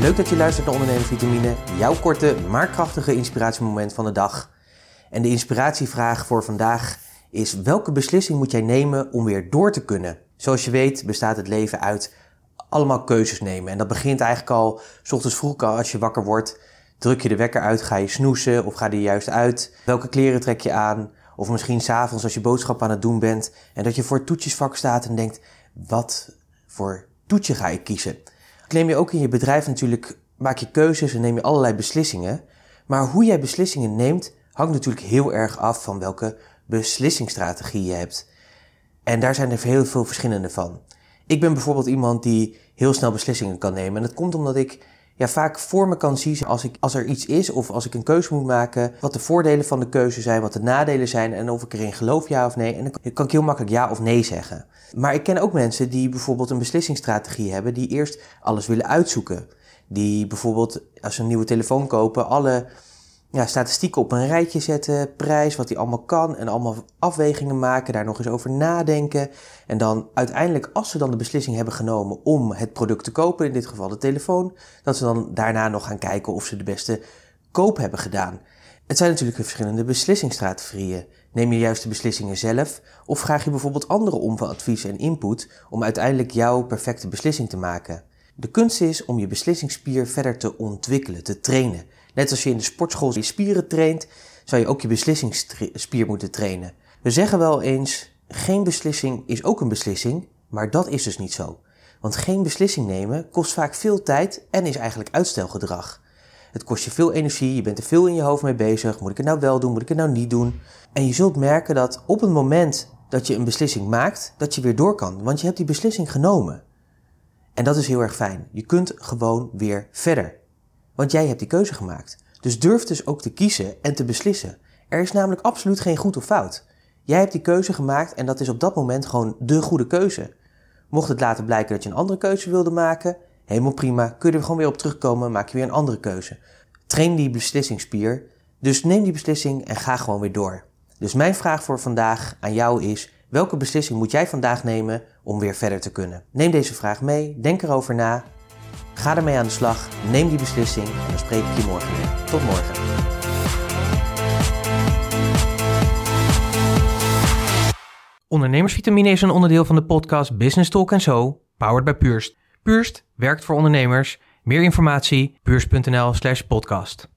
Leuk dat je luistert naar Ondernemersvitamine, jouw korte maar krachtige inspiratiemoment van de dag. En de inspiratievraag voor vandaag is: welke beslissing moet jij nemen om weer door te kunnen? Zoals je weet bestaat het leven uit allemaal keuzes nemen. En dat begint eigenlijk al s ochtends vroeg al als je wakker wordt. Druk je de wekker uit, ga je snoezen of ga je juist uit? Welke kleren trek je aan? Of misschien s'avonds als je boodschap aan het doen bent en dat je voor het toetjesvak staat en denkt: wat voor toetje ga ik kiezen? Neem je ook in je bedrijf natuurlijk, maak je keuzes en neem je allerlei beslissingen. Maar hoe jij beslissingen neemt, hangt natuurlijk heel erg af van welke beslissingsstrategie je hebt. En daar zijn er heel veel verschillende van. Ik ben bijvoorbeeld iemand die heel snel beslissingen kan nemen. En dat komt omdat ik ja, vaak voor me kan zien als, ik, als er iets is of als ik een keuze moet maken, wat de voordelen van de keuze zijn, wat de nadelen zijn en of ik erin geloof ja of nee. En dan kan ik heel makkelijk ja of nee zeggen. Maar ik ken ook mensen die bijvoorbeeld een beslissingsstrategie hebben, die eerst alles willen uitzoeken. Die bijvoorbeeld als ze een nieuwe telefoon kopen, alle ja, statistieken op een rijtje zetten, prijs, wat hij allemaal kan en allemaal afwegingen maken, daar nog eens over nadenken. En dan uiteindelijk, als ze dan de beslissing hebben genomen om het product te kopen, in dit geval de telefoon, dat ze dan daarna nog gaan kijken of ze de beste koop hebben gedaan. Het zijn natuurlijk verschillende beslissingsstrategieën. Neem je juist de beslissingen zelf of vraag je bijvoorbeeld anderen om voor advies en input om uiteindelijk jouw perfecte beslissing te maken? De kunst is om je beslissingsspier verder te ontwikkelen, te trainen. Net als je in de sportschool je spieren traint, zou je ook je beslissingsspier moeten trainen. We zeggen wel eens, geen beslissing is ook een beslissing, maar dat is dus niet zo. Want geen beslissing nemen kost vaak veel tijd en is eigenlijk uitstelgedrag. Het kost je veel energie, je bent er veel in je hoofd mee bezig. Moet ik het nou wel doen, moet ik het nou niet doen? En je zult merken dat op het moment dat je een beslissing maakt, dat je weer door kan. Want je hebt die beslissing genomen. En dat is heel erg fijn. Je kunt gewoon weer verder. Want jij hebt die keuze gemaakt. Dus durf dus ook te kiezen en te beslissen. Er is namelijk absoluut geen goed of fout. Jij hebt die keuze gemaakt en dat is op dat moment gewoon de goede keuze. Mocht het later blijken dat je een andere keuze wilde maken, helemaal prima, kun je er gewoon weer op terugkomen, maak je weer een andere keuze. Train die beslissingsspier, dus neem die beslissing en ga gewoon weer door. Dus mijn vraag voor vandaag aan jou is: welke beslissing moet jij vandaag nemen om weer verder te kunnen? Neem deze vraag mee, denk erover na Ga ermee aan de slag, neem die beslissing en dan spreek ik je morgen. Tot morgen. Ondernemersvitamine is een onderdeel van de podcast Business Talk Zo, powered by Purst. Purst werkt voor ondernemers. Meer informatie, purst.nl slash podcast.